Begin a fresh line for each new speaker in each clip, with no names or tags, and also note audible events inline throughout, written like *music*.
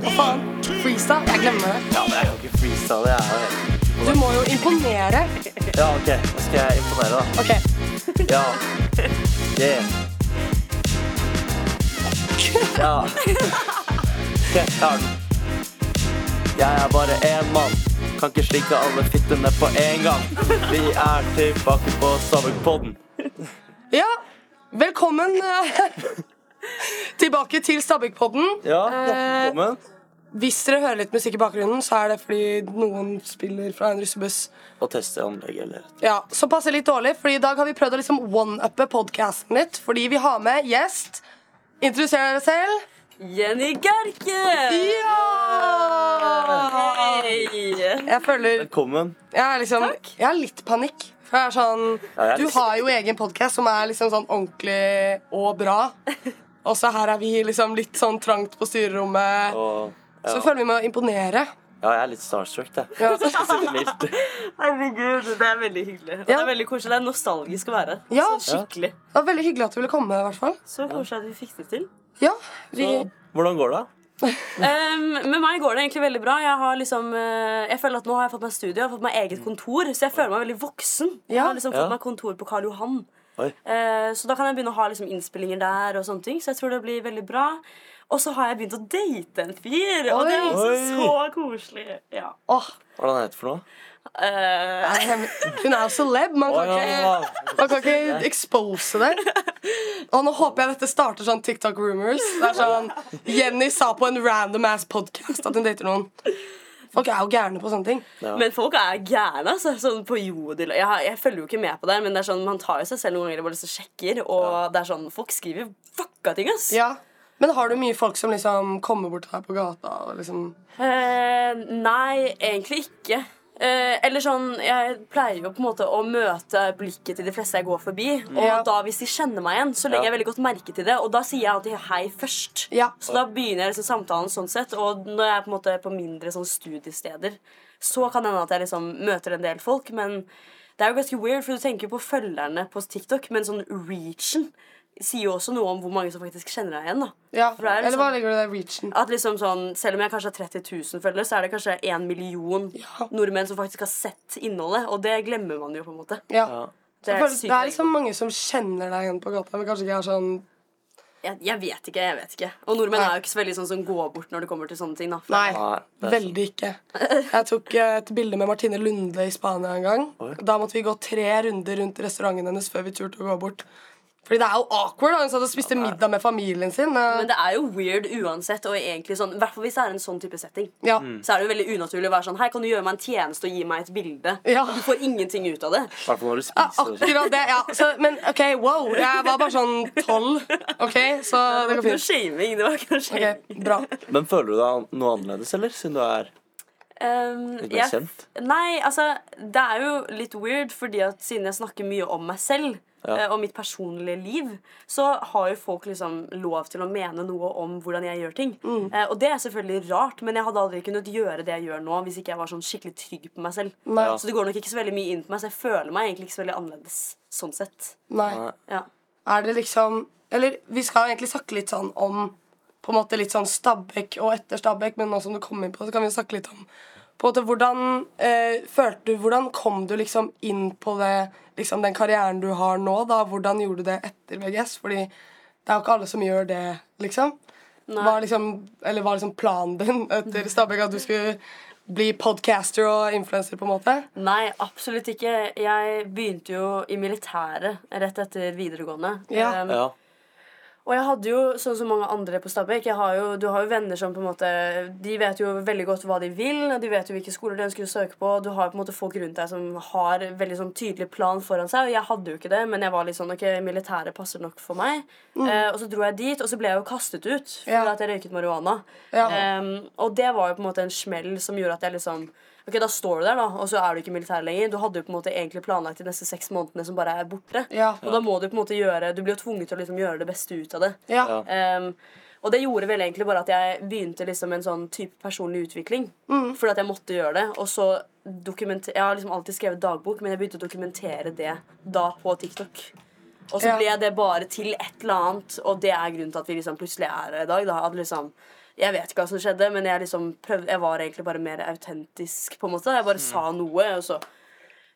Hva faen? Freestyle? Jeg glemmer det.
Ja, men jeg kan ikke freestyle. Jeg er jo
Du må jo imponere.
Ja, OK. Nå skal jeg imponere, da.
Ok.
Ja. Yeah. Ja. OK, jeg har den. Jeg er bare én mann. Kan ikke slikke alle fittene på en gang. Vi er tilbake på Stabelpodden.
Ja, velkommen eh, tilbake til Stabæk-podden.
Ja,
Eh. Hvis dere hører litt musikk i bakgrunnen, så er det fordi noen spiller fra en russebuss.
Og tester anlegget, eller
Ja, Så passer litt dårlig, Fordi i dag har vi prøvd å liksom one-uppe podcasten litt. Fordi vi har med gjest. Introduser dere selv.
Jenny Gerke!
Ja!
Hei!
Jeg føler
Velkommen.
Jeg er liksom Jeg har litt panikk. For jeg er sånn
Ja, jeg er
Du
litt-
har jo egen podkast som er liksom sånn ordentlig og bra. Og så her er vi liksom litt sånn trangt på styrerommet.
Og
Så føler vi må imponere.
ja jeg er litt starstruck, jeg.
Ja. *laughs*
Å.
Herregud, det er veldig hyggelig. Og det er veldig koselig. Det er nostalgisk å være her.
Ja.
Så skikkelig.
Det var veldig hyggelig at du ville komme. i hvert fall
Så koselig at vi fikk det til.
Ja, vi,
Så, hvordan går det?
Um, *laughs* med meg går det egentlig veldig bra. Jeg har liksom uh, Jeg føler at Nå har jeg fått meg studio, jeg har fått meg eget kontor, så jeg føler meg veldig voksen. Jeg har liksom fått
Ja.
meg kontor på Karl Johan. Eh, så da kan jeg begynne å ha liksom innspillinger der. og sånne ting Så jeg tror det blir veldig bra. Og så har jeg begynt å date en fyr, og det er også
Oi.
så koselig. Ja.
åh,
Hva er det han heter for noe?
Det hemmelig. Hun er jo celeb. Man kan,
Å, ja.
ikke, man kan ikke expose det. Og nå håper jeg dette starter sånn TikTok rumors. Det er sånn Jenny sa på en random ass podcast at hun dater noen. Folk er jo gærne på sånne ting.
Ja.
Men folk er gærne. Altså, sånn på jodel jeg, jeg følger jo ikke med på det, men det er sånn, man tar jo seg selv noen ganger og bare liksom sjekker. Og det er sånn, folk skriver fucka ting, ass.
Ja. Men har du mye folk som liksom kommer bort til deg på gata og liksom
Eh, nei, egentlig ikke. Eh, eller sånn, Jeg pleier jo på en måte å møte blikket til de fleste jeg går forbi. Og
Ja.
da hvis de kjenner meg igjen, så legger
Ja.
jeg veldig godt merke til det. Og da sier jeg alltid hei først.
Ja.
Så da begynner jeg liksom samtalen sånn sett. Og når jeg er på en måte på mindre sånn studiesteder, så kan det hende at jeg liksom møter en del folk. Men det er jo ganske weird, for du tenker jo på følgerne på TikTok, men sånn reachen sier jo også noe om hvor mange som faktisk kjenner deg igjen. da
Ja,
For det er
Eller
liksom-
hva ligger det i reachen?
at liksom sånn, Selv om jeg kanskje har 30 000 følgere, så er det kanskje en million
Ja.
nordmenn som faktisk har sett innholdet. Og det glemmer man jo. på en måte
Ja.
Ja.
Det er,
det er liksom mange som kjenner deg igjen på gata, men kanskje ikke er sånn
jeg, jeg vet ikke. jeg vet ikke Og nordmenn
Nei.
er jo ikke så veldig sånn som går bort når det kommer til sånne ting. da
Nei,
Nei,
veldig ikke. Jeg tok eh, et bilde med Martine Lunde i Spania en gang.
Oi.
Da måtte vi gå tre runder rundt restauranten hennes før vi turte å gå bort. Fordi det er jo awkward. Han satt og spiste middag med familien sin.
Men det er jo weird uansett. Og egentlig sånn, hvert fall hvis det er en sånn type setting.
Ja.
Så er det jo veldig unaturlig å være sånn Hei, kan du gjøre meg en tjeneste og gi meg et bilde?
Ja.
Du får ingenting ut av det.
Hvert fall når du spiser. sånn.
akkurat det. Ja. Så, men OK, wow. Jeg var bare sånn tolv. OK, så det går
Det var ikke noe
fint.
shaming. Det var ikke noe shaming.
Okay, Bra.
Men føler du deg noe annerledes, eller? Siden du er
Um, jeg-? Nei, altså Det er jo litt weird, fordi at siden jeg snakker mye om meg selv
Ja.
eh, og mitt personlige liv, så har jo folk liksom lov til å mene noe om hvordan jeg gjør ting.
Mm.
Eh, og det er selvfølgelig rart, men jeg hadde aldri kunnet gjøre det jeg gjør nå hvis ikke jeg var sånn skikkelig trygg på meg selv.
Nei.
Så det går nok ikke så veldig mye inn på meg, så jeg føler meg egentlig ikke så veldig annerledes sånn sett.
Nei.
Nei.
Ja.
Er det liksom Eller vi skal egentlig snakke litt sånn om På en måte litt sånn Stabæk og etter Stabæk, men nå som du kom inn på det, så kan vi snakke litt om på en måte, hvordan, eh, følte du, hvordan kom du liksom inn på det, liksom den karrieren du har nå? da? Hvordan gjorde du det etter VGS? Fordi det er jo ikke alle som gjør det, liksom.
Nei.
Var liksom eller var liksom planen din etter Stabæk at du skulle bli podcaster og influenser, på en måte?
Nei, absolutt ikke. Jeg begynte jo i militæret rett etter videregående.
Ja.
Um,
Ja.
Og jeg hadde jo, sånn som mange andre på Stabæk jeg har jo, Du har jo venner som på en måte De vet jo veldig godt hva de vil, og de vet jo hvilke skoler de ønsker å søke på. Du har på en måte folk rundt deg som har veldig sånn tydelig plan foran seg. Og jeg hadde jo ikke det, men jeg var litt sånn Ok, militæret passer nok for meg. Eh, og så dro jeg dit, og så ble jeg jo kastet ut fordi
Ja.
at jeg røyket marihuana.
Ja.
Um, og det var jo på en måte en smell som gjorde at jeg liksom Ok, Da står du der, da, og så er du ikke militær lenger. Du hadde jo på en måte egentlig planlagt de neste seks månedene som bare er borte.
Ja.
Og da må du på en måte gjøre Du blir jo tvunget til å liksom gjøre det beste ut av det.
Ja.
Ja.
Ehm, og det gjorde vel egentlig bare at jeg begynte liksom en sånn type personlig utvikling.
Mm.
Fordi at jeg måtte gjøre det. Og så dokumenter... Jeg har liksom alltid skrevet dagbok, men jeg begynte å dokumentere det da på TikTok. Og så
Ja.
ble det bare til et eller annet, og det er grunnen til at vi liksom plutselig er her i dag. Da, at liksom Jeg vet ikke hva som skjedde, men jeg liksom prøvde Jeg var egentlig bare mer autentisk, på en måte. Jeg bare sa noe, og så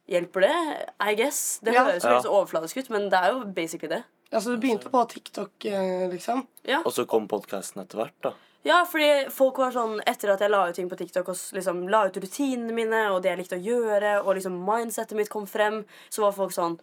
hjelper det, I guess. Det
Ja.
høres litt
Ja.
helt så overfladisk ut, men det er jo basically det.
Altså, du begynte på TikTok, eh, liksom.
Ja.
Og så kom podkasten etter hvert, da.
Ja, fordi folk var sånn Etter at jeg la ut ting på TikTok og liksom la ut rutinene mine og det jeg likte å gjøre, og liksom mindsetet mitt kom frem, så var folk sånn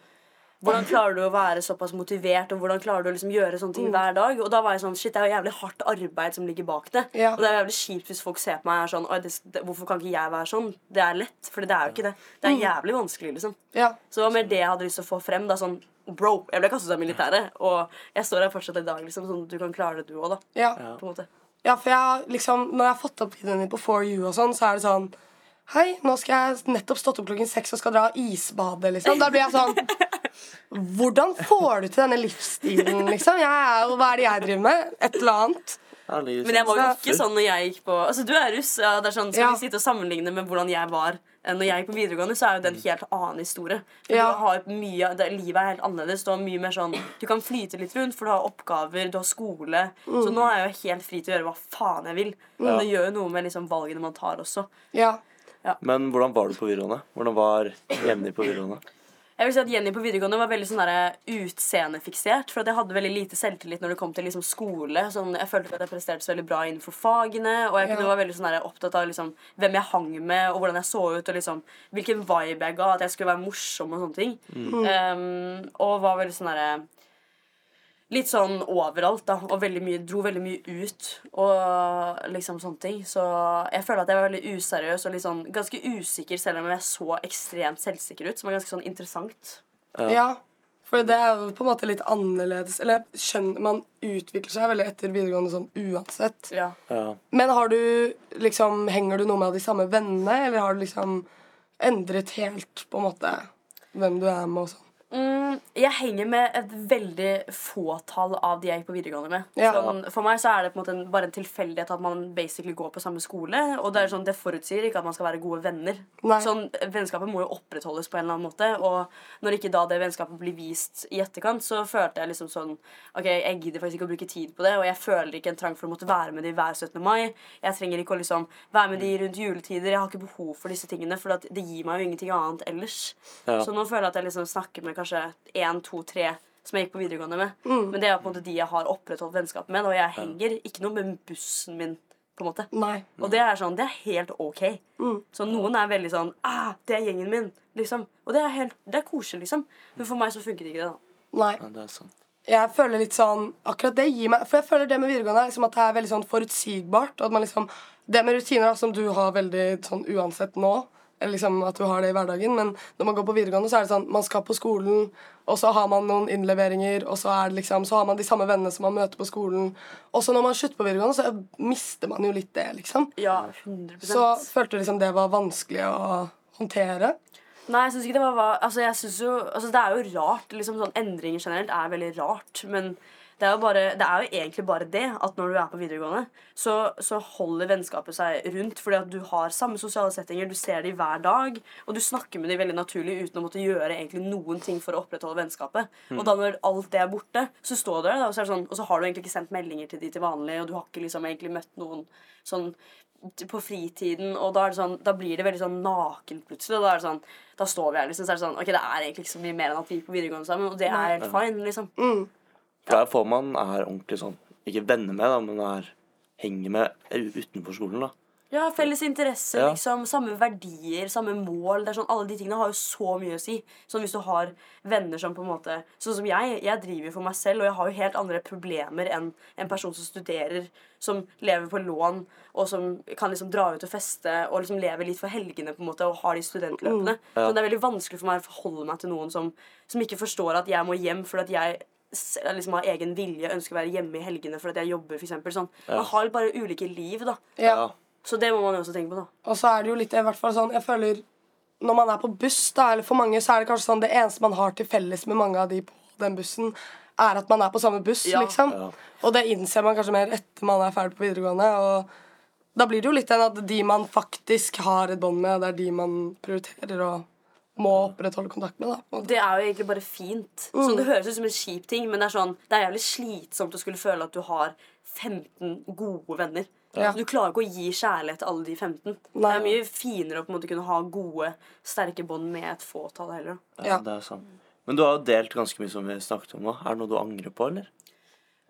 hvordan klarer du å være såpass motivert, og hvordan klarer du å liksom gjøre sånne ting hver dag? Og da var jeg sånn, shit, det er jo jævlig hardt arbeid som ligger bak det.
Ja.
Og det er jævlig kjipt hvis folk ser på meg og er sånn, Oi, det, det, hvorfor kan ikke jeg være sånn? Det er lett, for det er jo ikke det. Det er jævlig vanskelig, liksom.
Ja.
Så det var mer det jeg hadde lyst til å få frem. da, sånn, Bro, jeg ble kastet av militæret, og jeg står her fortsatt i dag, liksom, sånn at du kan klare det, du òg, da.
Ja.
På en måte.
ja, for jeg liksom Når jeg har fått opp videoen din på 4U og sånn, så er det sånn Hei, nå skal jeg nettopp stått opp klokken seks og skal dra isbade, liksom. Da blir jeg sånn Hvordan får du til denne livsstilen, liksom? Jeg er jo, Hva er det jeg driver med? Et eller annet.
Men jeg var jo ikke sånn når jeg gikk på Altså, du er russ. Ja, det er sånn, Skal
Ja.
vi sitte og sammenligne med hvordan jeg var eh, når jeg gikk på videregående, så er jo det en helt annen historie. For
Ja.
du har mye, det, Livet er helt annerledes. Du har mye mer sånn Du kan flyte litt rundt, for du har oppgaver, du har skole. Så
Mm.
nå er jeg jo helt fri til å gjøre hva faen jeg vil. Men det gjør jo noe med liksom valgene man tar også.
Ja.
Men hvordan var du på videregående? Hvordan var Jenny på videregående?
Jeg vil si at Jenny på videregående var veldig sånn der utseendefiksert. For at jeg hadde veldig lite selvtillit når det kom til liksom skole. Sånn, jeg følte at jeg presterte så veldig bra innenfor fagene. Og jeg kunne
Ja.
være veldig sånn opptatt av liksom, hvem jeg hang med, og hvordan jeg så ut. Og liksom, hvilken vibe jeg ga. At jeg skulle være morsom og sånne ting. Um, og var veldig sånn derre Litt sånn overalt, da. Og veldig mye, dro veldig mye ut. Og liksom sånne ting. Så jeg føler at jeg var veldig useriøs og litt sånn ganske usikker, selv om jeg så ekstremt selvsikker ut. Som er ganske sånn interessant.
ja. For det er jo på en måte litt annerledes. Eller skjønner, man utvikler seg veldig etter videregående sånn uansett.
Ja.
Ja.
Men har du liksom Henger du noe med de samme vennene, eller har du liksom endret helt på en måte hvem du er med og sånn?
Mm, jeg henger med et veldig fåtall av de jeg gikk på videregående med.
Ja.
Sånn, for meg så er det på en måte en, bare en tilfeldighet at man basically går på samme skole. Og det er sånn, det forutsier ikke at man skal være gode venner.
Nei.
Sånn, Vennskapet må jo opprettholdes på en eller annen måte. Og når ikke da det vennskapet blir vist i etterkant, så følte jeg liksom sånn Ok, jeg gidder faktisk ikke å bruke tid på det, og jeg føler ikke en trang for å måtte være med de hver 17. mai. Jeg trenger ikke å liksom være med de rundt juletider. Jeg har ikke behov for disse tingene, for det gir meg jo ingenting annet ellers.
Ja.
Så nå føler jeg at jeg liksom snakker med kanskje én, to, tre som jeg gikk på videregående med.
Mm.
Men det er på en måte de jeg har opprettholdt vennskap med. Og jeg henger ikke noe med bussen min. på en måte
Nei.
Og det er sånn, det er helt ok.
Mm.
Så noen er veldig sånn ah, 'Det er gjengen min.' liksom Og det er, helt, det er koselig, liksom. Men for meg så funker det ikke det. da
Nei.
ja, det er sant.
Jeg føler litt sånn Akkurat det gir meg For jeg føler det med videregående er liksom at det er veldig sånn forutsigbart. Og at man liksom Det med rutiner da, som du har veldig sånn uansett nå, liksom at du har det i hverdagen, men når man går på videregående, så er det sånn man skal på skolen, og så har man noen innleveringer, og så er det liksom Så har man de samme vennene som man møter på skolen. Og så når man slutter på videregående, så mister man jo litt det, liksom.
Ja, 100%.
Så følte du liksom det var vanskelig å håndtere.
Nei, jeg synes ikke det var Altså, jeg synes jo Altså, det er jo rart. Liksom sånn Endringer generelt er veldig rart. Men det er jo bare Det er jo egentlig bare det at når du er på videregående, så, så holder vennskapet seg rundt fordi at du har samme sosiale settinger, du ser dem hver dag, og du snakker med dem veldig naturlig uten å måtte gjøre egentlig noen ting for å opprettholde vennskapet. Og da når alt det er borte, så står du der, da, og så, er det sånn, og så har du egentlig ikke sendt meldinger til de til vanlig, og du har ikke liksom egentlig møtt noen sånn på fritiden, og da, er det sånn, da blir det veldig sånn nakent plutselig. Og da er det sånn, da står vi her liksom, så er det sånn Ok, det er egentlig ikke så mye mer enn at vi gikk på videregående sammen, og det er helt fine, liksom.
For det er få man er ordentlig sånn Ikke venner med, da, men er henger med utenfor skolen. da
Ja, felles interesse,
Ja.
liksom. Samme verdier, samme mål. Sånn, Alle de tingene har jo så mye å si. Sånn hvis du har venner som på en måte Sånn som jeg. Jeg driver for meg selv, og jeg har jo helt andre problemer enn en person som studerer, som lever på lån, og som kan liksom dra ut og feste og liksom leve litt for helgene på en måte og har de studentløpene.
Ja.
Så det er veldig vanskelig for meg å forholde meg til noen som, som ikke forstår at jeg må hjem fordi at jeg liksom har egen vilje ønsker å være hjemme i helgene fordi jeg jobber. For eksempel, sånn. Man har bare ulike liv, da.
Ja.
Så det må man jo også tenke på, da.
Og så er det jo litt i hvert fall sånn Jeg føler Når man er på buss, da, eller for mange, så er det kanskje sånn det eneste man har til felles med mange av de på den bussen, er at man er på samme buss,
Ja.
liksom.
Ja.
Og det innser man kanskje mer etter man er ferdig på videregående. Og da blir det jo litt den at de man faktisk har et bånd med, det er de man prioriterer å må opprettholde kontakt med. da på en måte.
Det er jo egentlig bare fint. Så Det høres ut som en kjip ting, men det er sånn Det er jævlig slitsomt å skulle føle at du har 15 gode venner.
Ja.
Du klarer ikke å gi kjærlighet til alle de 15. Det er mye finere å på en måte kunne ha gode, sterke bånd med et fåtall heller.
Ja,
Ja.
det er sant. Men du har jo delt ganske mye som vi snakket om nå. Er det noe du angrer på, eller?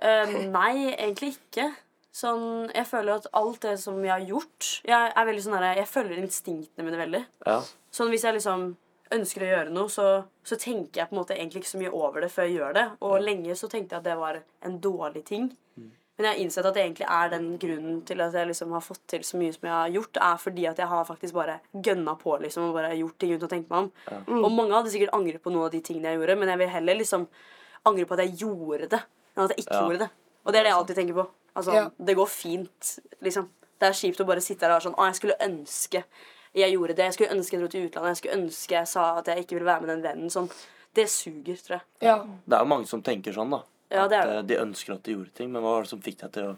Uh, nei, egentlig ikke. Sånn, jeg føler at alt det som jeg har gjort Jeg er veldig sånn her, jeg følger instinktene mine veldig.
Ja.
Sånn Hvis jeg liksom ønsker å gjøre noe, så, så tenker jeg på en måte egentlig ikke så mye over det før jeg gjør det. Og lenge så tenkte jeg at det var en dårlig ting. Men jeg har innsett at det egentlig er den grunnen til at jeg liksom har fått til så mye som jeg har gjort, er fordi at jeg har faktisk bare gønna på liksom, og bare gjort ting uten å tenke meg om. Og mange hadde sikkert angret på noen av de tingene jeg gjorde, men jeg vil heller liksom angre på at jeg gjorde det, enn at jeg ikke
Ja.
gjorde det. Og det er det jeg alltid tenker på. Altså,
Ja.
Det går fint, liksom. Det er kjipt å bare sitte der og være sånn Å, jeg skulle ønske jeg gjorde det. Jeg skulle ønske jeg dro til utlandet. Jeg skulle ønske jeg sa at jeg ikke ville være med den vennen. Sånn. Det suger, tror jeg.
Ja.
Det er jo mange som tenker sånn, da.
Ja, det er det.
At, eh, De ønsker at de gjorde ting, men hva var det som fikk deg til å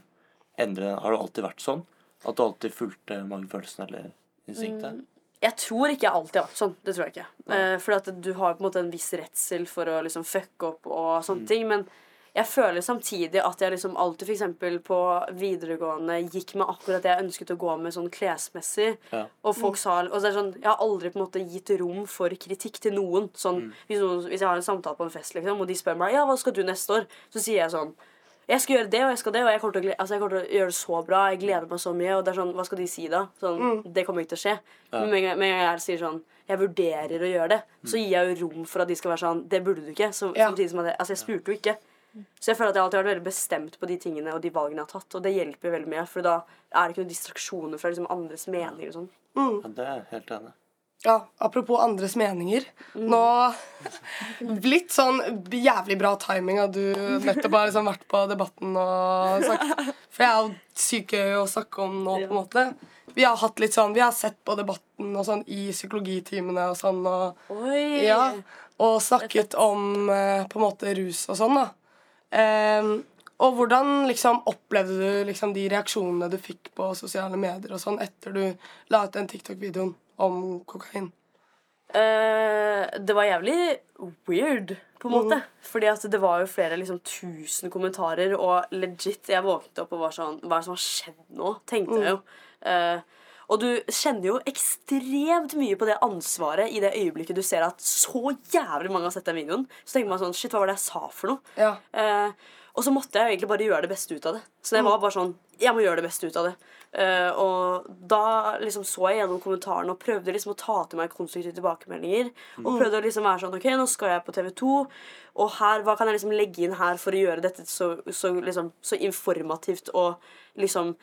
endre? Har det alltid vært sånn? At du alltid fulgte magefølelsen eller instinktet?
Mm. Jeg tror ikke jeg alltid har vært sånn. Det tror jeg ikke. Eh, for du har på en måte en viss redsel for å liksom fucke opp og
Mm.
sånne ting. Men jeg føler samtidig at jeg liksom alltid eksempel på videregående gikk med akkurat det jeg ønsket å gå med sånn klesmessig.
Ja.
Og folk sa og det er sånn, Jeg har aldri på en måte gitt rom for kritikk til noen. Sånn, hvis, noen hvis jeg har en samtale på en fest, liksom, og de spør meg ja, hva skal du neste år, så sier jeg sånn jeg skal gjøre det, og jeg skal det, og jeg kommer til å, altså, jeg kommer til å gjøre det så bra. Jeg gleder meg så mye. Og det er sånn, hva skal de si da? Sånn, Det kommer ikke til å skje. Men med en gang- med en gang jeg sier sånn Jeg vurderer å gjøre det, så gir jeg jo rom for at de skal være sånn Det burde du ikke. Så,
Ja.
Samtidig som at jeg, altså, jeg spurte jo ikke. Så jeg føler at jeg alltid har vært veldig bestemt på de tingene og de valgene jeg har tatt. Og det hjelper veldig mye, for da er det ikke noen distraksjoner fra liksom, andres meninger og sånn.
Ja, det er jeg helt enig.
Ja, apropos andres meninger. Nå *laughs* Litt sånn jævlig bra timing at du nettopp har liksom vært på Debatten og sagt For jeg er jo sykt gøy å snakke om nå, på en måte. Vi har hatt litt sånn Vi har sett på Debatten og sånn i psykologitimene og sånn. Og,
Oi!
ja, og snakket om eh, på en måte rus og sånn, da. Ehm, og hvordan liksom opplevde du liksom de reaksjonene du fikk på sosiale medier og sånn etter du la ut den TikTok-videoen om kokain?
Eh, det var jævlig weird, på en måte. Fordi at det var jo flere liksom tusen kommentarer, og legit, jeg våknet opp og var sånn Hva er det som har skjedd nå? Tenkte jeg jo. Eh, og du kjenner jo ekstremt mye på det ansvaret i det øyeblikket du ser at så jævlig mange har sett den videoen. Så tenker man sånn Shit, hva var det jeg sa for noe?
Ja.
Eh, og så måtte jeg egentlig bare gjøre det beste ut av det. Så det var bare sånn Jeg må gjøre det beste ut av det. Eh, og da liksom så jeg gjennom kommentarene og prøvde liksom å ta til meg konstruktive tilbakemeldinger. Og prøvde å liksom være sånn Ok, nå skal jeg på TV2, og her, hva kan jeg liksom legge inn her for å gjøre dette så, så, liksom, så informativt og liksom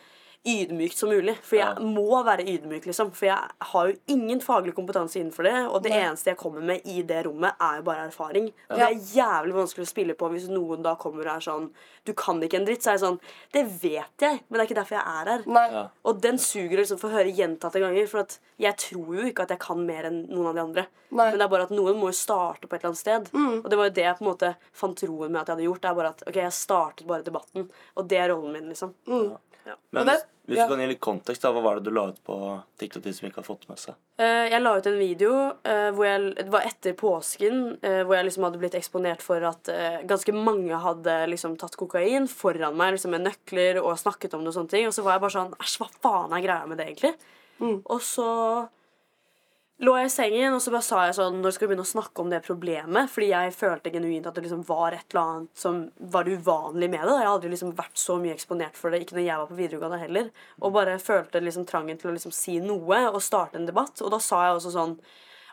ydmykt som mulig. For jeg
Ja.
må være ydmyk, liksom. For jeg har jo ingen faglig kompetanse innenfor det. Og det
Nei.
eneste jeg kommer med i det rommet, er jo bare erfaring. Og det er jævlig vanskelig å spille på hvis noen da kommer og er sånn Du kan ikke en dritt. Så er jeg sånn Det vet jeg, men det er ikke derfor jeg er her.
Ja.
Og den suger liksom for å høre gjentatte ganger. For at jeg tror jo ikke at jeg kan mer enn noen av de andre.
Nei.
Men det er bare at noen må jo starte på et eller annet sted. Og det var jo det jeg på en måte fant roen med at jeg hadde gjort. Det er bare at ok, jeg startet bare debatten, og det er rollen min, liksom.
Men
det-
hvis, hvis
ja.
du kan gi litt kontekst, da, hva var det du la ut på TikTok til som ikke har fått med seg?
Uh, jeg la ut en video uh, hvor jeg, det var etter påsken, uh, hvor jeg liksom hadde blitt eksponert for at ganske mange hadde liksom tatt kokain foran meg liksom med nøkler og snakket om det og sånne ting. Og så var jeg bare sånn Æsj, hva faen er greia med det, egentlig? Og så lå jeg i sengen, og så bare sa jeg sånn Når skal vi begynne å snakke om det problemet? Fordi jeg følte genuint at det liksom var et eller annet som var uvanlig med det. Jeg har aldri liksom vært så mye eksponert for det, ikke når jeg var på videregående heller. Og bare følte liksom trangen til å liksom si noe og starte en debatt. Og da sa jeg også sånn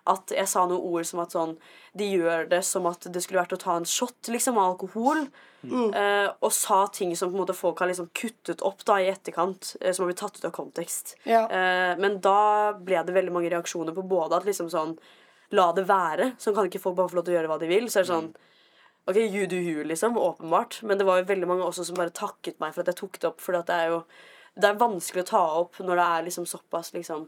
at jeg sa noen ord som at sånn De gjør det som at det skulle vært å ta en shot liksom av alkohol. Eh, og sa ting som på en måte folk har liksom kuttet opp da i etterkant, eh, som har blitt tatt ut av kontekst.
Ja.
Eh, men da ble det veldig mange reaksjoner på både at liksom sånn La det være. Sånn kan ikke folk bare få lov til å gjøre hva de vil. Så er det sånn OK, you do you, liksom. Åpenbart. Men det var jo veldig mange også som bare takket meg for at jeg tok det opp. For det er jo Det er vanskelig å ta opp når det er liksom såpass liksom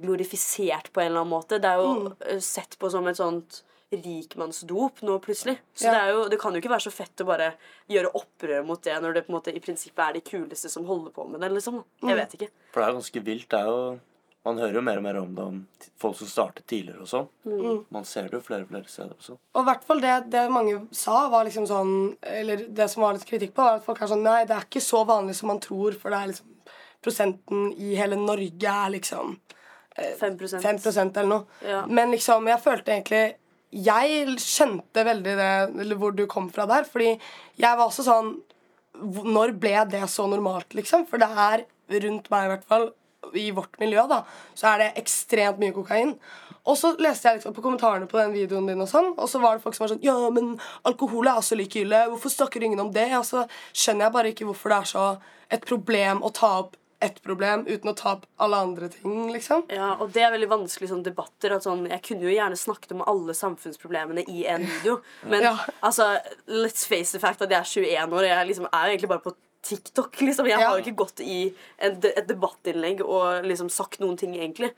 glorifisert på en eller annen måte. Det er jo mm. sett på som et sånt rikmannsdop nå plutselig. Så
Ja.
det, er jo, det kan jo ikke være så fett å bare gjøre opprør mot det når det på en måte i prinsippet er de kuleste som holder på med det. liksom. Jeg vet ikke.
For det er ganske vilt. Det er jo Man hører jo mer og mer om det om folk som startet tidligere og sånn.
Mm.
Man ser det jo flere og flere steder også.
Og i hvert fall det, det mange sa, var liksom sånn Eller det som var litt kritikk på, var at folk er sånn Nei, det er ikke så vanlig som man tror, for det er liksom Prosenten i hele Norge er liksom
5
5 eller noe.
Ja.
Men liksom, jeg følte egentlig Jeg skjønte veldig det, eller hvor du kom fra der. Fordi jeg var også sånn Når ble det så normalt, liksom? For det er rundt meg, i hvert fall, i vårt miljø, da, så er det ekstremt mye kokain. Og så leste jeg liksom på kommentarene på den videoen din, og sånn, og så var det folk som var sånn Ja, men alkohol er også like ille. Hvorfor snakker ingen om det? Og så skjønner jeg bare ikke hvorfor det er så et problem å ta opp ett problem uten å ta opp alle andre ting, liksom.
Ja, og det er veldig vanskelig sånn debatter. At sånn, jeg kunne jo gjerne snakket om alle samfunnsproblemene i en video. Men
Ja.
altså, let's face the fact at jeg er 21 år, og jeg liksom er egentlig bare på TikTok. liksom. Jeg
Ja.
har jo ikke gått i en, et debattinnlegg og liksom sagt noen ting, egentlig.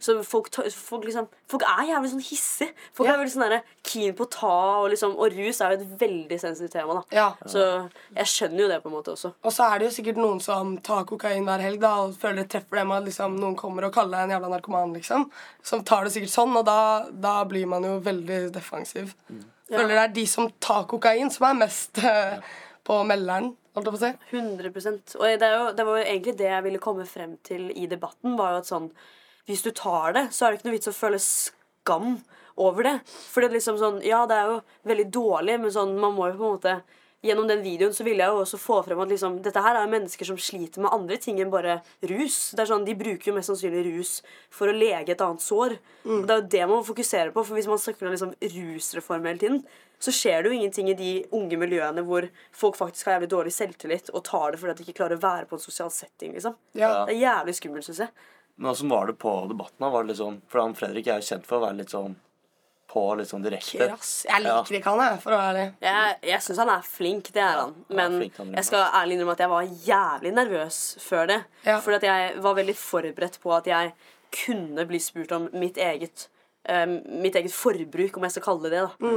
Så folk, folk, liksom, folk er jævlig sånn hissige. Folk
Ja.
er veldig sånn der keen på å ta, og liksom Og rus er jo et veldig sensitivt tema, da.
Ja.
Så jeg skjønner jo det på en måte også.
Og så er det jo sikkert noen som tar kokain hver helg da, og føler det treffer dem at liksom, noen kommer og kaller deg en jævla narkoman. liksom. Som tar det sikkert sånn, og da, da blir man jo veldig defensiv. Føler det er de som tar kokain, som er mest eh, på melderen. holdt jeg på å si.
100% Og det, jo, det var jo egentlig det jeg ville komme frem til i debatten. var jo at sånn, Hvis du tar det, så er det ikke noe vits å føle skam over det. For det er liksom sånn, ja, det er jo veldig dårlig, men sånn, man må jo på en måte Gjennom den videoen så ville jeg jo også få frem at liksom, dette her er mennesker som sliter med andre ting enn bare rus. Det er sånn, De bruker jo mest sannsynlig rus for å lege et annet sår. Og Det er jo det man må fokusere på, for hvis man snakker om liksom rusreform hele tiden, så skjer det jo ingenting i de unge miljøene hvor folk faktisk har jævlig dårlig selvtillit og tar det fordi at de ikke klarer å være på en sosial setting. liksom.
Ja.
Det er jævlig skummelt, syns jeg.
Men åssen var det på debatten? Var det litt sånn, For han Fredrik er jo kjent for å være litt sånn på litt sånn direkte.
Krass. Jeg liker ikke han, jeg, for å være ærlig.
Jeg, jeg syns han er flink, det er han.
Men er flink, han
jeg skal ærlig innrømme at jeg var jævlig nervøs før det.
Ja.
Fordi at jeg var veldig forberedt på at jeg kunne bli spurt om mitt eget mitt eget forbruk, om jeg skal kalle det det. da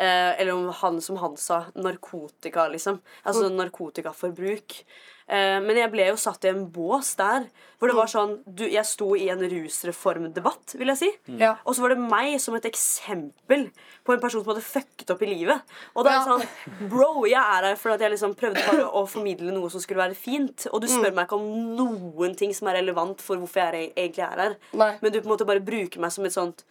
Eh, Eller om han, som han sa, narkotika, liksom. Altså narkotikaforbruk. Eh, men jeg ble jo satt i en bås der hvor det var sånn du, Jeg sto i en rusreformdebatt, vil jeg si.
Ja.
Og så var det meg som et eksempel på en person som hadde fucket opp i livet. Og da er det
Ja.
sånn Bro, jeg er her fordi jeg liksom prøvde bare å formidle noe som skulle være fint. Og du spør meg ikke om noen ting som er relevant for hvorfor jeg egentlig er her.
Nei.
Men du på en måte bare bruker meg som et sånt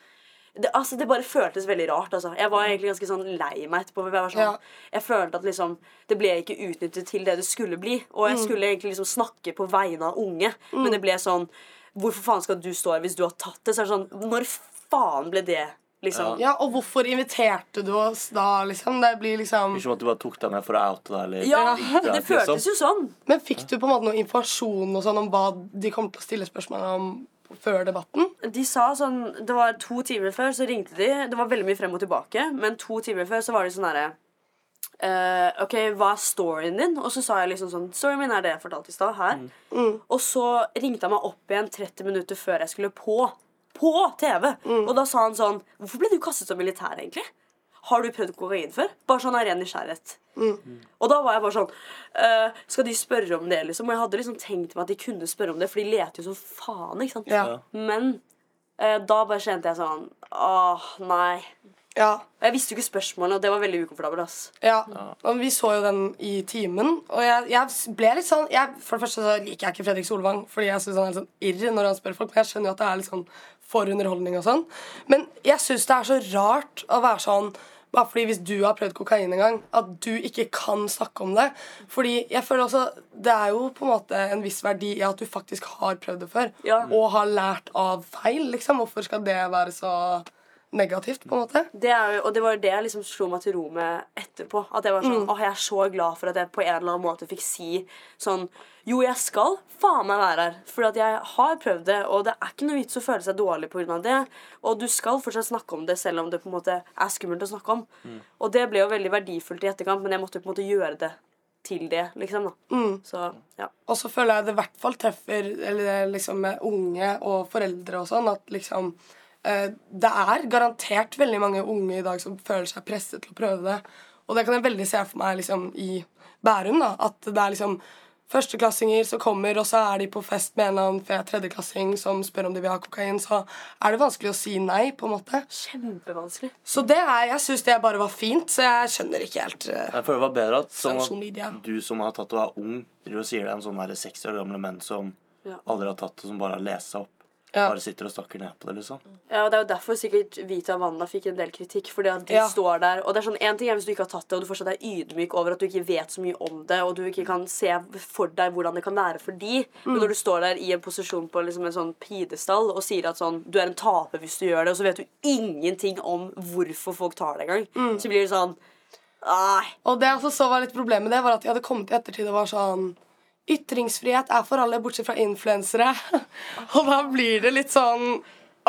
det, altså, det bare føltes veldig rart. Altså. Jeg var egentlig ganske sånn lei meg etterpå. Jeg, var sånn,
Ja.
jeg følte at liksom, det ble ikke utnyttet til det det skulle bli. Og
Mm.
jeg skulle egentlig liksom snakke på vegne av unge, men det ble sånn Hvorfor faen skal du stå her hvis du har tatt det? Så er det sånn Når faen ble det liksom
Ja, Og hvorfor inviterte du oss da, liksom? Det blir liksom
Ikke som at du bare tok deg med for å oute deg. Eller,
Ja, det, *laughs*
det
føltes jo sånn.
Men fikk du på en måte noe informasjon og sånn om hva de kom til å stille spørsmål om før debatten?
De sa sånn Det var to timer før, så ringte de. Det var veldig mye frem og tilbake, men to timer før så var de sånn herre uh, OK, hva er storyen din? Og så sa jeg liksom sånn Storyen min er det jeg fortalte i stad. Her. Og så ringte han meg opp igjen 30 minutter før jeg skulle på. På TV! Og da sa han sånn Hvorfor ble du kastet som militær, egentlig? Har du prøvd kokain før? Bare sånn av ren nysgjerrighet. Og da var jeg bare sånn uh, Skal de spørre om det, liksom? Og jeg hadde liksom tenkt meg at de kunne spørre om det, for de leter jo som faen. ikke sant?
Ja.
Men uh, da bare kjente jeg sånn Åh, nei.
Ja.
Jeg visste jo ikke spørsmålene, og det var veldig ukomfortabelt. ass.
Ja, og vi så jo den i timen, og jeg, jeg ble litt sånn jeg, For det første så liker jeg ikke Fredrik Solvang, fordi jeg syns han er litt sånn irr når han spør folk, men jeg skjønner jo at det er litt sånn for underholdning og sånn. Men jeg syns det er så rart å være sånn bare fordi hvis du har prøvd kokain en gang, at du ikke kan snakke om det. Fordi jeg føler også Det er jo på en måte en viss verdi i at du faktisk har prøvd det før.
Ja.
Og har lært av feil, liksom. Hvorfor skal det være så negativt, på en måte?
Det er jo, og det var det jeg liksom slo meg til ro med etterpå. At jeg var sånn, åh, jeg er så glad for at jeg på en eller annen måte fikk si sånn Jo, jeg skal faen meg være her. For jeg har prøvd det, og det er ikke noe vits å føle seg dårlig pga. det. Og du skal fortsatt snakke om det, selv om det på en måte er skummelt å snakke om. Og det ble jo veldig verdifullt i etterkant, men jeg måtte på en måte gjøre det til det, liksom. da. Så, ja.
Og så føler jeg det i hvert fall treffer eller liksom med unge og foreldre og sånn, at liksom eh, Det er garantert veldig mange unge i dag som føler seg presset til å prøve det. Og det kan jeg veldig se for meg liksom i Bærum, da. At det er liksom førsteklassinger som kommer, og så er de på fest med en eller annen fet tredjeklassing som spør om de vil ha kokain, så er det vanskelig å si nei, på en måte.
Kjempevanskelig.
Så det er, jeg syns det bare var fint, så jeg skjønner ikke helt uh,
Jeg føler det var bedre at
sånn
at du som har tatt og er ung, driver og sier det er en sånn der 60 år gamle menn som
Ja.
aldri har tatt og som bare har lest seg opp.
Ja.
Bare sitter og stakker ned på det, liksom.
Ja, og Det er jo derfor sikkert Vita og Wanda fikk en del kritikk. Fordi at de
Ja.
står der Og det er sånn, En ting er hvis du ikke har tatt det, og du fortsatt er ydmyk over at du ikke vet så mye om det, og du ikke kan se for deg hvordan det kan være for de Men når du står der i en posisjon på liksom en sånn pidestall og sier at sånn Du er en taper hvis du gjør det, og så vet du ingenting om hvorfor folk tar det engang, så blir det sånn Nei.
Og det jeg også så var litt problemet med det, var at de hadde kommet i ettertid og var sånn Ytringsfrihet er for alle, bortsett fra influensere. *laughs* og da blir det litt sånn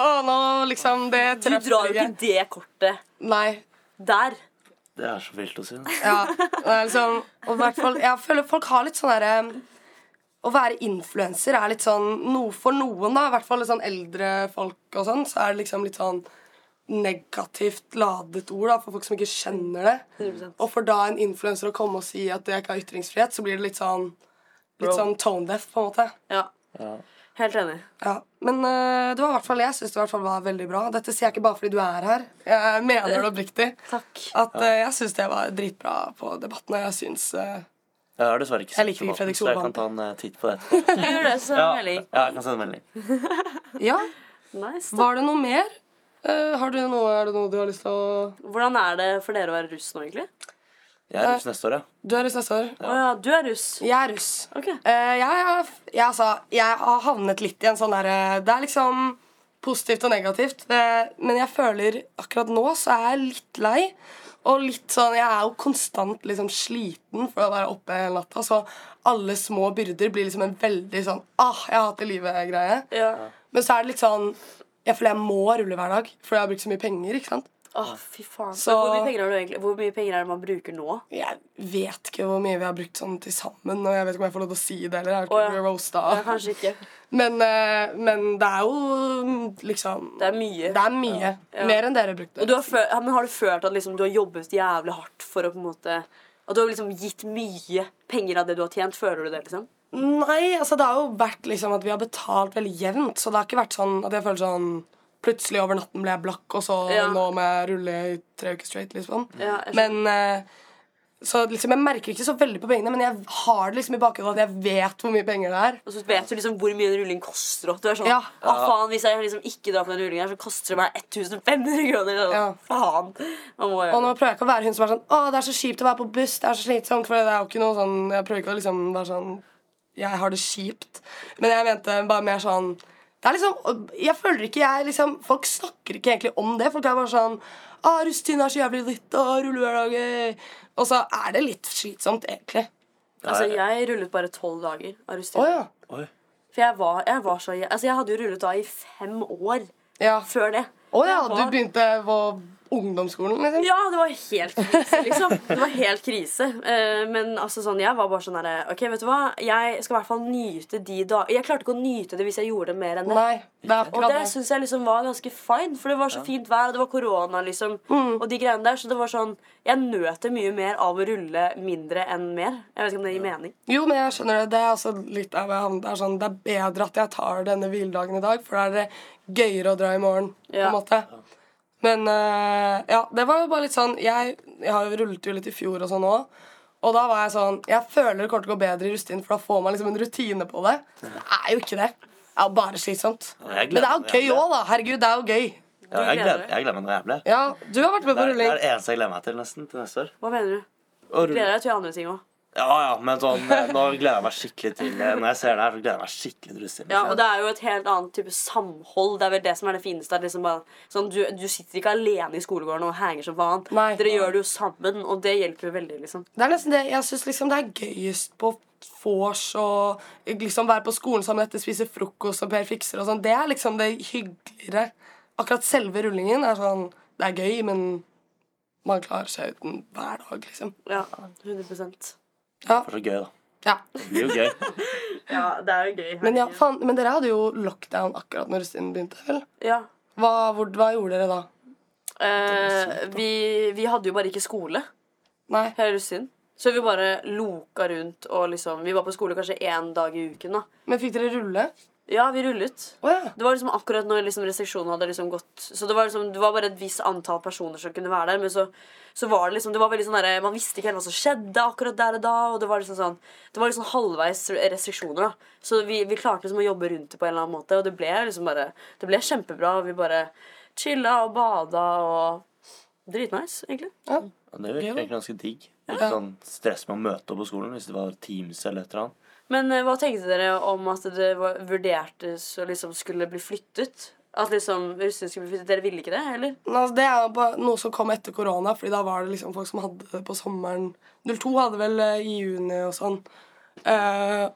Å, nå liksom Det
Du drar jo ikke det kortet
Nei.
der.
Det er så vilt å si. da.
Ja. Det er liksom, og i hvert fall, jeg føler folk har litt sånn derre Å være influenser er litt sånn noe For noen, da, i hvert fall litt sånn eldre folk og sånn, så er det liksom litt sånn negativt ladet ord da, for folk som ikke skjønner det.
100%.
Og for da en influenser å komme og si at det ikke har ytringsfrihet, så blir det litt sånn Litt sånn tone deaf, på en måte.
Ja.
Ja.
Helt enig.
Ja. Men uh, det var i hvert fall jeg synes det i hvert fall var veldig bra. Dette sier jeg ikke bare fordi du er her. Jeg mener det oppriktig.
Takk.
At uh, jeg syns det var dritbra på debatten, og jeg syns øh,
Jeg har dessverre ikke
Jeg liker
debatten, så jeg kan ta en eh, titt på det. *laughs*
Gjør det, så
Ja,
melding.
ja, jeg kan sende melding. *laughs*
Ja,
Nice.
var det noe mer? Uh, har du noe, er det noe du har lyst til å
Hvordan er det for dere å være russ nå, egentlig?
Jeg er russ neste år, ja.
Du er russ neste år?
Å ja, du er russ.
Jeg er russ.
Ok.
Eh, jeg, jeg, jeg, altså, jeg har havnet litt i en sånn derre Det er liksom positivt og negativt. Eh, men jeg føler akkurat nå så er jeg litt lei. Og litt sånn Jeg er jo konstant liksom sliten for å være oppe hele natta. Så alle små byrder blir liksom en veldig sånn ah, jeg har hatt det livet-greie.
Ja.
Men så er det litt sånn Jeg føler jeg må rulle hver dag, for jeg har brukt så mye penger. ikke sant?
Åh, fy faen.
Så-
Hvor mye penger har du egentlig Hvor mye penger er det man bruker nå?
Jeg vet ikke hvor mye vi har brukt sånn til sammen. Og jeg vet ikke om jeg får lov til å si det eller. Jeg har ikke roasta.
Ja, kanskje ikke.
Men, eh, men det er jo liksom
Det er mye.
Det er mye.
Ja.
Mer enn dere brukte.
Du har, følt, men har du følt at liksom, du har jobbet jævlig hardt for å på en måte At du har liksom gitt mye penger av det du har tjent? Føler du det, liksom?
Nei, altså det har jo vært liksom at vi har betalt veldig jevnt. Så det har ikke vært sånn at jeg føler sånn Plutselig over natten ble jeg blakk, og så
Ja.
nå må jeg rulle i tre uker straight. liksom
Ja.
Men eh, Så liksom jeg merker ikke så veldig på pengene, men jeg har det liksom i bakhodet at jeg vet hvor mye penger det er.
Og så vet du liksom hvor mye en rulling koster. Og du er sånn,
Ja.
Å faen, Hvis jeg liksom ikke drar på den rullingen, her, så koster det meg 1500 kroner. Og,
Ja.
Faen.
Og nå prøver jeg ikke å være hun som er sånn Å, det er så kjipt å være på buss. Det er så slitsomt. For det er jo ikke noe sånn Jeg prøver ikke å liksom være sånn Jeg har det kjipt. Men jeg mente bare mer sånn det er liksom, Jeg føler ikke jeg liksom Folk snakker ikke egentlig om det. Folk er bare sånn ah, 'Rustin er så jævlig dritt. Ah, rullehverdag.' Og så er det litt slitsomt, egentlig.
Altså, Jeg rullet bare tolv dager av
rustin.
Oh,
ja.
For jeg var, jeg var så Altså, jeg hadde jo rullet da i fem år
Ja.
før det.
Å ja,
var...
du begynte på ungdomsskolen, liksom?
Ja, det var helt krise, liksom. Det var helt krise. Eh, men altså sånn, jeg var bare sånn herre OK, vet du hva, jeg skal i hvert fall nyte de dager Jeg klarte ikke å nyte det hvis jeg gjorde det mer enn det.
Nei, det er
Og det syns jeg liksom var ganske fine, for det var så fint vær, og det var korona, liksom.
Mm.
Og de greiene der, så det var sånn Jeg nøt det mye mer av å rulle mindre enn mer. Jeg vet ikke om det gir mening.
Jo, men jeg skjønner det. Det er altså litt av. Det er sånn, det er bedre at jeg tar denne hviledagen i dag, for da er det gøyere å dra i morgen.
Ja.
på en måte. Men uh, ja, det var jo bare litt sånn Jeg, jeg har jo rullet jo litt i fjor og sånn òg. Og da var jeg sånn Jeg føler det kommer til å gå bedre i rustin, for da får man liksom en rutine på det. Det er jo ikke det. Det er jo bare slitsomt. Men det er jo gøy òg, da. Herregud, det er jo gøy.
Ja, jeg, gleder, jeg gleder meg noe jævlig.
Ja, Du har vært med på
rulling. det er det eneste jeg gleder meg til nesten til neste år.
Hva mener du?
Å
Gleder deg til andre ting òg.
Ja, ja, men sånn, eh, nå gleder jeg meg skikkelig til eh, Når jeg ser det her, så gleder jeg meg skikkelig til russetiden.
Ja, og det er jo et helt annet type samhold. Det er vel det som er det fineste. Liksom bare, sånn, du, du sitter ikke alene i skolegården og henger som faen.
Nei.
Dere gjør det jo sammen, og det hjelper jo veldig. liksom
Det er nesten det Jeg syns liksom det er gøyest på vors og liksom være på skolen sammen etter spise frokost og Per fikser og sånn. Det er liksom det hyggeligere. Akkurat selve rullingen er sånn Det er gøy, men man klarer seg uten hver dag, liksom.
Ja, 100
Ja.
For så gøy, da.
ja.
Det blir jo gøy. *laughs*
Ja, det er jo gøy.
Men, ja, faen, men dere hadde jo lockdown akkurat når russetiden begynte, vel?
Ja.
Hva, hvor, hva gjorde dere da?
Eh, vi, vi hadde jo bare ikke skole
Nei.
hele russetiden. Så vi bare loka rundt og liksom Vi var på skole kanskje én dag i uken, da.
Men fikk dere rulle?
Ja, vi rullet.
Oh, ja.
Det var liksom akkurat når liksom restriksjonen hadde liksom gått Så det var liksom Det var bare et visst antall personer som kunne være der, men så, så var det liksom Det var veldig sånn der, Man visste ikke helt hva som skjedde akkurat der og da, og det var liksom sånn Det var liksom halvveis restriksjoner, da. Så vi, vi klarte liksom å jobbe rundt det på en eller annen måte, og det ble liksom bare Det ble kjempebra. Vi bare chilla og bada og Dritnice, egentlig.
Ja, det virker egentlig ganske digg. Ikke sånn stress med å møte opp på skolen hvis det var Teams eller et eller annet.
Men eh, hva tenkte dere om at det vurdertes å liksom skulle bli flyttet? At liksom russen skulle bli flyttet? Dere ville ikke det, eller?
Altså, det er noe som kom etter korona, Fordi da var det liksom folk som hadde det på sommeren. 02 hadde vel eh, i juni og sånn. Eh,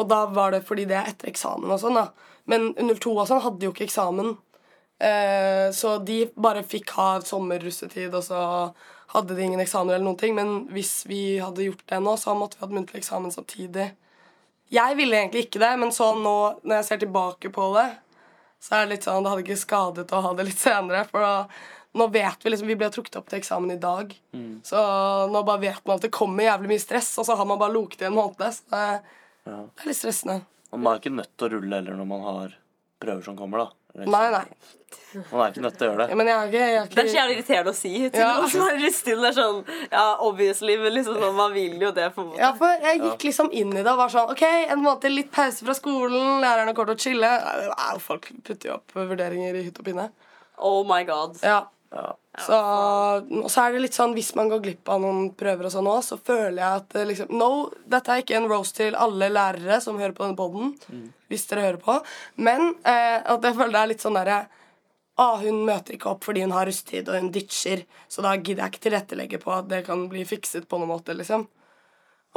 og da var det fordi det er etter eksamen og sånn, da. Men 02 og sånn hadde jo ikke eksamen. Eh, så de bare fikk ha sommerrussetid, og så hadde de ingen eksamener eller noen ting. Men hvis vi hadde gjort det nå, så måtte vi hatt muntlig eksamen samtidig. Jeg ville egentlig ikke det, men så nå når jeg ser tilbake på det, så er det litt sånn Det hadde ikke skadet å ha det litt senere. For da, nå vet vi liksom Vi ble trukket opp til eksamen i dag. Så nå bare vet man at det kommer jævlig mye stress, og så har man bare loket i en måned. Så det,
Ja.
det er litt stressende.
Man er ikke nødt til å rulle heller når man har prøver som kommer, da.
Nei, nei.
Man er ikke nødt til å gjøre
Ja,
det.
men jeg er ikke, jeg er
Det er så jævlig irriterende å si til
Ja.
noen som er i. Det er sånn, ja, obviously, men liksom sånn, man vil jo det, på en måte.
ja, for jeg gikk liksom inn i det og var sånn OK, en måned litt pause fra skolen, lærerne kommer til å chille. Nei, Folk putter jo opp vurderinger i hytt og pinne.
Oh my god.
Ja.
Ja.
Så, og så er det litt sånn hvis man går glipp av noen prøver og sånn òg, så føler jeg at liksom No, dette er ikke en roast til alle lærere som hører på denne poden, hvis dere hører på, men eh, at jeg føler det er litt sånn derre Ah, hun møter ikke opp fordi hun har rusttid, og hun ditcher, så da gidder jeg ikke tilrettelegge på at det kan bli fikset på noen måte, liksom.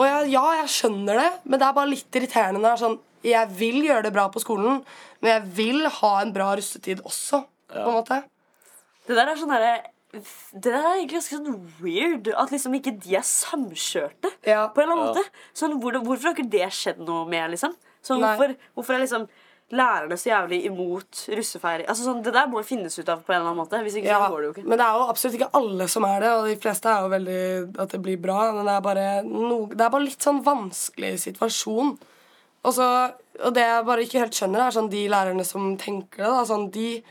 Og jeg, ja, jeg skjønner det, men det er bare litt irriterende når det er sånn Jeg vil gjøre det bra på skolen, men jeg vil ha en bra russetid også, på en måte.
Det der er sånn derre det der er egentlig ganske sånn weird. At liksom ikke de er samkjørte.
Ja.
På en eller annen
Ja.
måte sånn, hvor, Hvorfor har ikke det skjedd noe med, liksom? Sånn, hvorfor, hvorfor er liksom lærerne så jævlig imot russefeiring? Altså, sånn, det der må finnes ut av på en eller annen måte. Hvis ikke
Ja,
så går det jo ikke.
men det er jo absolutt ikke alle som er det, og de fleste er jo veldig at det blir bra. Men det er bare, no, det er bare litt sånn vanskelig situasjon. Og, så, og det jeg bare ikke helt skjønner, er sånn de lærerne som tenker det. da, sånn, De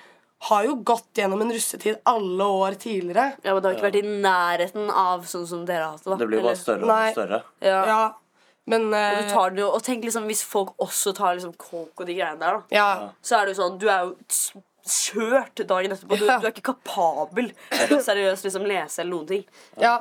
har jo gått gjennom en russetid alle år tidligere.
Ja, men Det har ikke vært i nærheten av sånn som dere har hatt det. da.
Det blir jo bare større og
Nei.
større.
Ja.
Ja, men
Og,
eh,
du tar det jo, og tenk liksom hvis folk også tar liksom coke og de greiene der, da.
ja.
Så er det jo sånn Du er jo s- kjørt dagen etterpå. Du,
Ja.
du er ikke kapabel til å seriøst liksom lese eller noen ting.
ja.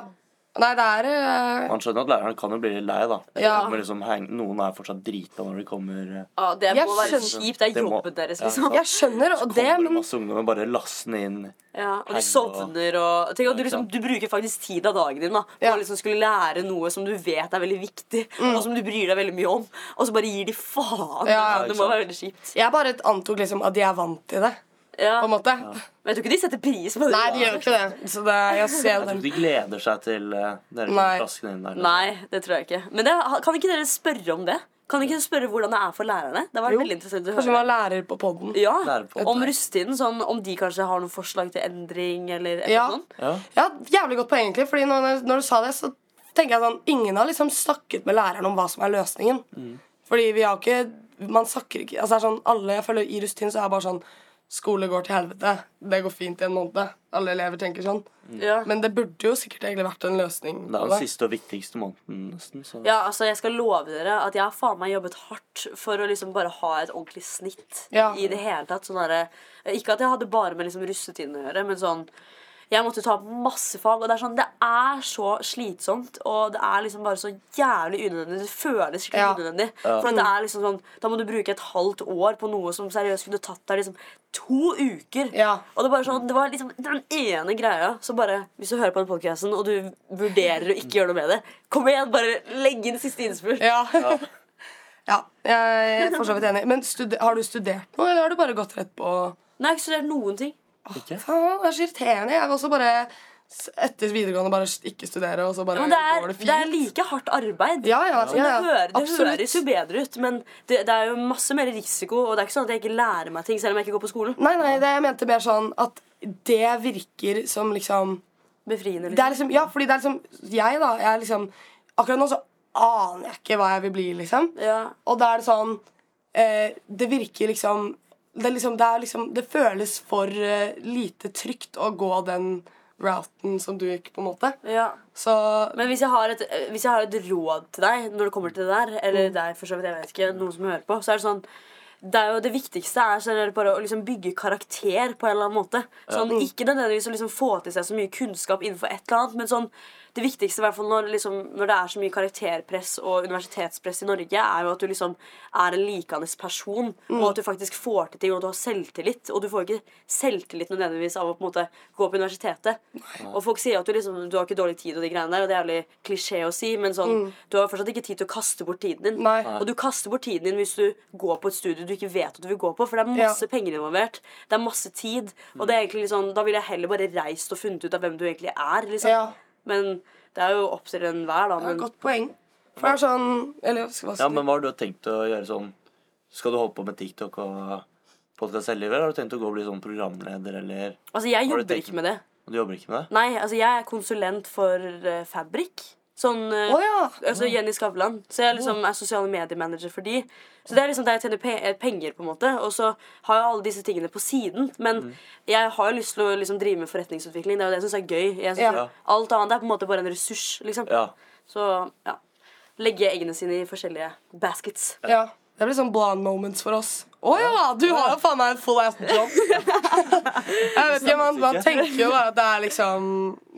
Nei, det er uh...
Man skjønner at læreren kan jo bli litt lei, da.
Ja.
Men liksom, noen er fortsatt drita når de kommer. uh...
Ja, det
Jeg
må være
skjønner.
kjipt. Det er
må-
jobben deres,
Ja,
liksom.
Jeg skjønner og det,
Kommer
det
masse ungdommer bare lassende inn.
Ja, og
de
sovner og tenk at du, liksom, du bruker faktisk tid av dagen din da på
Ja.
å liksom skulle lære noe som du vet er veldig viktig, og som du bryr deg veldig mye om, og så bare gir de faen.
Ja,
det må være veldig kjipt.
jeg bare antok liksom at de er vant til det.
Ja.
På en måte.
Men jeg tror ikke de setter pris på det.
Nei, de gjør ikke det. Så det, jeg ser
Jeg tror ikke de gleder seg til uh, dere kommer traskende inn der.
Nei, det tror jeg ikke. Men det, kan ikke dere spørre om det? Kan ikke dere spørre hvordan det er for lærerne? Det var
Jo.
veldig interessant å
Kanskje
høre.
man lærer på poden.
Ja,
på.
Om russetiden, sånn, om de kanskje har noen forslag til endring eller
Ja.
sånt.
Ja.
Ja, jævlig godt poeng, egentlig. Fordi når, når du sa det, så tenker jeg sånn Ingen har liksom snakket med læreren om hva som er løsningen. Fordi vi har ikke Man snakker ikke Altså det er sånn Alle jeg føler i rusttiden så er det bare sånn Skole går til helvete. Det går fint i en måned. Alle elever tenker sånn.
Ja.
Men det burde jo sikkert egentlig vært en løsning.
Det er den siste og viktigste måneden, nesten. Så.
Ja, altså Jeg skal love dere at jeg har faen meg jobbet hardt for å liksom bare ha et ordentlig snitt.
Ja.
i det hele tatt sånn derre- Ikke at jeg hadde bare med liksom russetiden å gjøre, men sånn jeg måtte ta masse fag, og det er sånn, det er så slitsomt. Og det er liksom bare så jævlig unødvendig. Det føles skikkelig
Ja.
unødvendig. For det er liksom sånn, Da må du bruke et halvt år på noe som seriøst kunne tatt deg liksom to uker.
Ja.
Og det, er bare sånn, det var liksom den ene greia. Så bare, hvis du hører på den podcasten og du vurderer å ikke gjøre noe med det, kom igjen, bare legg inn siste innspurt.
Ja. *laughs* ja. Jeg er for så vidt enig. Men har du studert noe, eller har du bare gått rett på
Nei, jeg har ikke studert noen ting.
Ikke?
Faen, det er så irriterende. Jeg vil også bare etter videregående bare ikke studere, og så bare
Ja, det er,
går det fint.
det er like hardt arbeid.
Ja, ja, ja, ja.
det, hører, det høres jo bedre ut, men det, det er jo masse mer risiko. Og det er ikke sånn at jeg ikke lærer meg ting selv om jeg ikke går på skolen.
Nei, nei, det jeg mente mer sånn at det virker som liksom
Befriende.
Det er
Liksom.
liksom Ja, fordi det er liksom Jeg, da, jeg er liksom Akkurat nå så aner jeg ikke hva jeg vil bli, liksom.
Ja.
Og da er det sånn eh, Det virker liksom det, liksom, det, liksom, det føles for eh, lite trygt å gå den routen som du gikk, på en måte.
ja.
Så
Men hvis jeg, har et, eh, hvis jeg har et råd til deg når det kommer til det der, eller
Mm.
deg for så vidt, jeg vet ikke, noen som hører på, så er det sånn det, er jo det viktigste er bare å liksom bygge karakter på en eller annen måte. Sånn, Ikke nødvendigvis å liksom få til seg så mye kunnskap innenfor et eller annet, men sånn, det viktigste i hvert fall når, liksom, når det er så mye karakterpress og universitetspress i Norge, er jo at du liksom er en likende person, og at du faktisk får til ting, og du har selvtillit. Og du får ikke selvtillit nødvendigvis av å på en måte gå på universitetet. Og folk sier at du liksom Du har ikke dårlig tid og de greiene der, og det er jævlig klisjé å si, men sånn Du har fortsatt ikke tid til å kaste bort tiden din.
Nei.
Og du kaster bort tiden din hvis du går på et studie du ikke vet at du vil gå på, for det er masse
Ja.
penger involvert. Det er masse tid. Og det er egentlig sånn Da ville jeg heller bare reist og funnet ut av hvem du egentlig er, liksom.
Ja.
Men det er jo opp til enhver, da.
det er et godt poeng. For det er sånn Eller hva skal
Ja, men hva har du tenkt å gjøre sånn Skal du holde på med TikTok og podkast selv, eller har du tenkt å gå og bli sånn programleder, eller
altså, jeg jobber
tenkt-
ikke med det.
Du jobber ikke med det?
Nei, altså, jeg er konsulent for uh, Fabrik. Sånn
oh, ja.
Altså Jenny Skavlan. Så jeg liksom er sosiale mediemanager for de. Så det er liksom der jeg tjener pe eh, penger, på en måte. Og så har jeg alle disse tingene på siden. Men jeg har jo lyst til å liksom drive med forretningsutvikling. Det er jo det jeg syns er gøy. Jeg synes
Ja.
Alt annet er på en måte bare en ressurs, liksom.
Ja.
Så ja. Legge eggene sine i forskjellige baskets.
ja. Det blir sånn blonde moments for oss. Å ja! Du har jo faen meg en full ass job. *laughs* jeg vet ikke, man, man tenker jo bare at det er liksom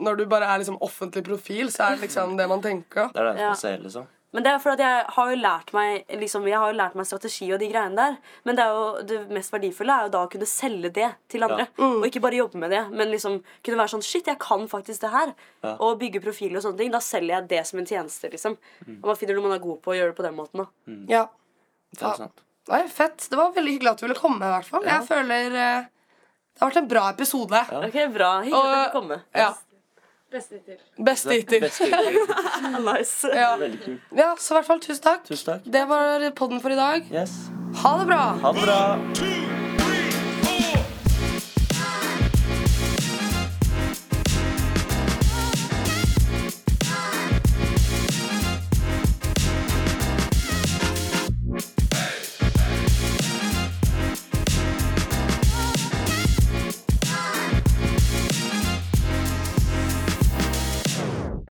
Når du bare er liksom offentlig profil, så er det liksom det man tenker.
Det er det
Ja.
man ser, liksom.
Men det er fordi at jeg har jo lært meg liksom, Jeg har jo lært meg strategi og de greiene der. Men det, er jo, det mest verdifulle er jo da å kunne selge det til andre. Og ikke bare jobbe med det, men liksom kunne være sånn Shit, jeg kan faktisk det her.
Ja.
Og bygge profiler og sånne ting. Da selger jeg det som en tjeneste, liksom. Og man finner noe man er god på, og gjør det på den måten. Da.
Ja.
Det er sant.
Nei, fett. Det var veldig hyggelig at du ville komme. i hvert fall Jeg føler eh, Det har vært en bra episode.
Ok, bra. Hyggelig at du
Og-
komme.
Ja.
Beste hittil.
Best hittil. *laughs*
Nice.
Ja.
Veldig kult.
ja, så i hvert fall tusen takk.
Tusen takk.
Det var podden for i dag.
Yes.
Ha det bra.
Ha det bra.
Two,